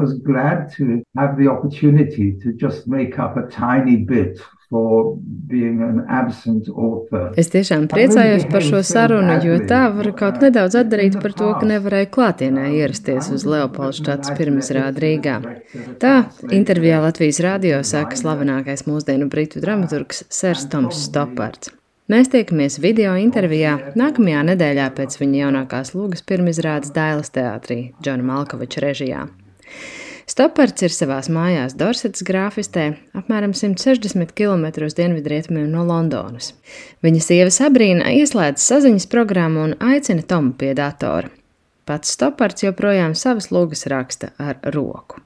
was glad to have the opportunity to just make up a tiny bit Es tiešām priecājos par šo sarunu, jo tā var kaut nedaudz atdarīt par to, ka nevarēju klātienē ierasties uz Leopoldštātas pirmizrādi Rīgā. Tā intervijā Latvijas radio saka slavenākais mūsdienu britu dramaturgs Sers Toms Stoppards. Mēs tiekamies video intervijā nākamajā nedēļā pēc viņa jaunākās lūgas pirmizrādes Dailas teātrī Džona Malkoviča režijā. Stopards ir savās mājās Dorsetas grāfistē, apmēram 160 km dienvidrietumiem no Londonas. Viņa sieva Sabrīna ieslēdz saziņas programmu un aicina Tomu pie datora. Pats Stopards joprojām savas lūgas raksta ar roku.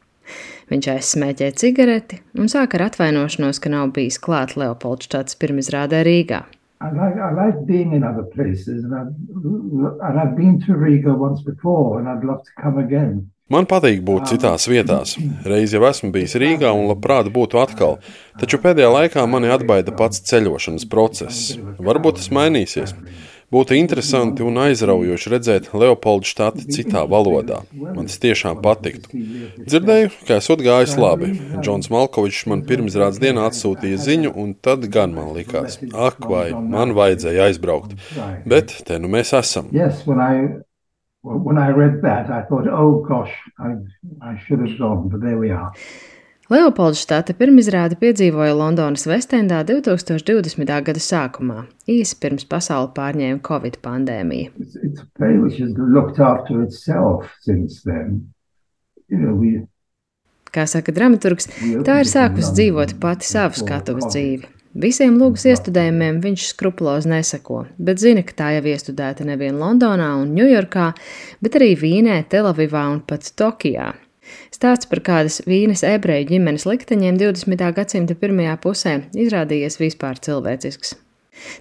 Viņš aizsmēķē cigareti un sāk ar atvainošanos, ka nav bijis klāt Leopoldštāts pirmizrādē Rīgā. I like, I like being in other places, and I've, and I've been to Riga once before, and I'd love to come again. Man patīk būt citās vietās. Reiz jau esmu bijis Rīgā un labprāt būtu atkal, taču pēdējā laikā mani atbaida pats ceļošanas process. Varbūt tas mainīsies. Būtu interesanti un aizraujoši redzēt Leopoldu štati citā valodā. Man tas tiešām patiktu. Dzirdēju, ka esot gājis labi. Džons Malkovičs man pirmizrādes dienā atsūtīja ziņu, un tad gan man likās, ak, vai man vajadzēja aizbraukt. Bet te nu mēs esam. When I read that, I thought, oh gosh, I, I should have gone, but there we are. Leopoldštāta pirmizrāde piedzīvoja Londonas Vestendā 2020. gada sākumā, īsi pirms pasauli pārņēma Covid pandēmija. It's, it's you know, we, Kā saka dramaturgs, tā ir sākusi dzīvot pati savu skatuves dzīvi. Visiem lūgas iestudējumiem viņš skrupulozi neseko, bet zina, ka tā jau iestudēta nevien Londonā un Ņujorkā, bet arī Vīnē, Telavivā un pat Tokijā. Stāsts par kādas vīnes ebreju ģimenes likteņiem 20. gadsimta pirmajā pusē izrādījies vispār cilvēcisks.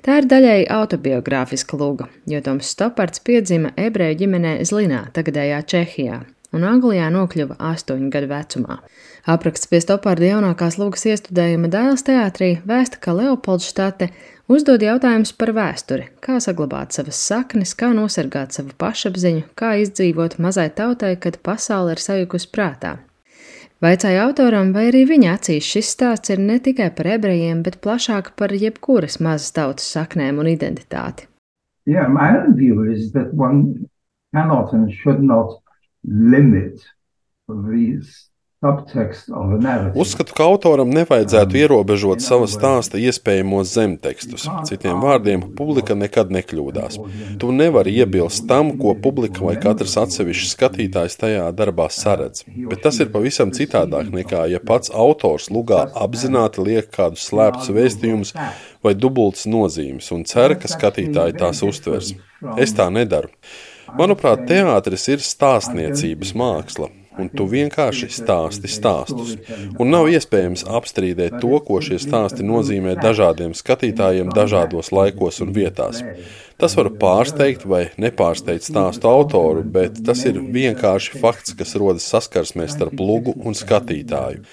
Tā ir daļēji autobiogrāfiska lūga, jo Toms Stopards piedzima ebreju ģimenē Zlinā, tagadējā Čehijā, un Anglijā nokļuva astoņu gadu vecumā. Apraksts pie Stopārda jaunākās lūgas iestudējuma Dēls teātrī vēsta, ka Leopoldštāte uzdod jautājumus par vēsturi, kā saglabāt savas saknes, kā nosargāt savu pašapziņu, kā izdzīvot mazai tautai, kad pasaule ir sajukusi prātā. Vaicāja autoram, vai arī viņa acīs šis stāsts ir ne tikai par ebrejiem, bet plašāk par jebkuras mazas tautas saknēm un identitāti. Yeah, my own view is that one cannot and should not limit of these Uzskatu, ka autoram nevajadzētu ierobežot sava stāsta iespējamos zemtekstus. Citiem vārdiem, publika nekad nekļūdās. Tu nevari iebilst tam, ko publika vai katrs atsevišķs skatītājs tajā darbā saredz. Bet tas ir pavisam citādāk nekā, ja pats autors lugā apzināti liek kādus slēptus vēstījumus vai dubultas nozīmes un cer, ka skatītāji tās uztvers. Es tā nedaru. Manuprāt, teātris ir stāstniecības māksla, un tu vienkārši stāsti stāstus. Un nav iespējams apstrīdēt to, ko šie stāsti nozīmē dažādiem skatītājiem dažādos laikos un vietās. Tas var pārsteigt vai nepārsteigt stāstu autoru, bet tas ir vienkārši fakts, kas rodas saskarsmē starp lugu un skatītāju.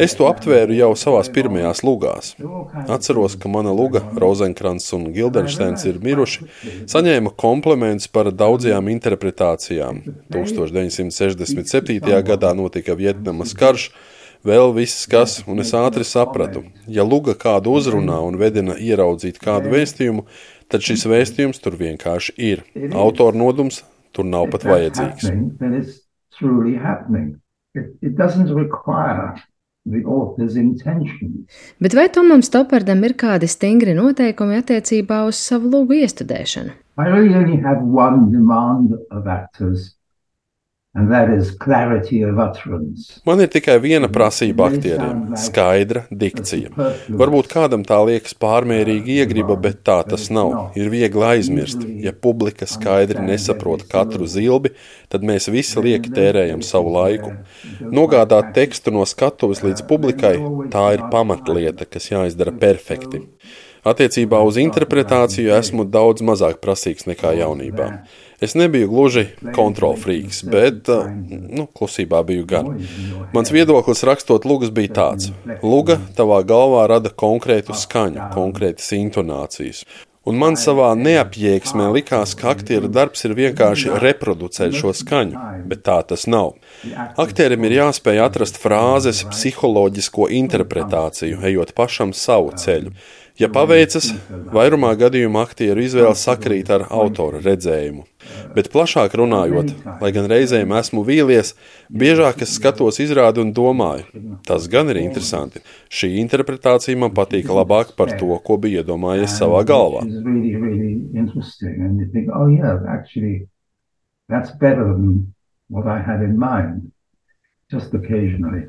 Es to aptvēru jau savās pirmajās lugās. Atceros, ka mana luga, Rozenkrants un Gildensteins ir miruši, saņēma komplimentus par daudzajām interpretācijām. 1967. gadā notika Vietnamas karš, vēl viss kas, un es ātri sapratu, ja luga kādu uzrunā un vedina ieraudzīt kādu vēstījumu, tad šis vēstījums tur vienkārši ir. Autora nodums tur nav pat vajadzīgs. It, it doesn't require Bet vai Tomam Stopardam ir kādi stingri noteikumi attiecībā uz savu lūgu iestudēšanu? I really only have one demand of actors, Man ir tikai viena prasība aktieriem - skaidra dikcija. Varbūt kādam tā liekas pārmērīgi iegriba, bet tā tas nav. Ir viegli aizmirst. Ja publika skaidri nesaprot katru zilbi, tad mēs visi lieki tērējam savu laiku. Nogādāt tekstu no skatuves līdz publikai - tā ir pamatlieta, kas jāizdara perfekti. Attiecībā uz interpretāciju esmu daudz mazāk prasīgs nekā jaunībā. Es nebiju gluži kontrolfrīks, bet nu, klusībā biju gan. Mans viedoklis rakstot lugas bija tāds: Luga tavā galvā rada konkrētu skaņu, konkrētas intonācijas. Un man savā neapjēgsmē likās, ka aktieru darbs ir vienkārši reproducēt šo skaņu, bet tā tas nav. Aktierim ir jāspēj atrast frāzes, psiholoģisko interpretāciju, ejot pašam savu ceļu. Ja paveicas, vairumā gadījumu aktieru izvēle sakrīt ar autora redzējumu. Bet plašāk runājot, lai gan reizēm esmu vīlies, biežāk es skatos izrādi un domāju, tas gan ir interesanti. Šī interpretācija man patīk labāk par to, ko bija iedomājies savā galvā. That's better than what I had in mind, just occasionally.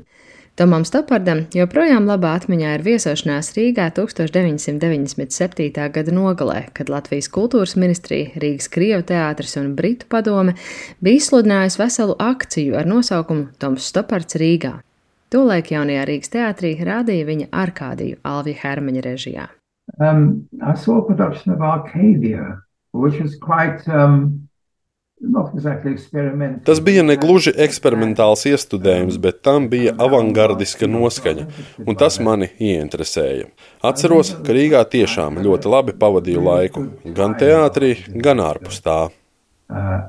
Tomam Stopardam joprojām labā atmiņā ir viesošanās Rīgā 1997. gada nogalē, kad Latvijas kultūras ministrija, Rīgas Krievu teātris un Britu padome bija izsludinājusi veselu akciju ar nosaukumu Toms Stopards Rīgā. Tolaik jaunajā Rīgas teātrī rādīja viņa Arkādiju Alvija Hermaņa režijā. Um, I saw a production of Arcadia, which was quite um, Tas bija negluži eksperimentāls iestudējums, bet tam bija avangardiska noskaņa, un tas mani ieinteresēja. Atceros, ka Rīgā tiešām ļoti labi pavadīju laiku, gan teātrī, gan ārpus tā. Uh,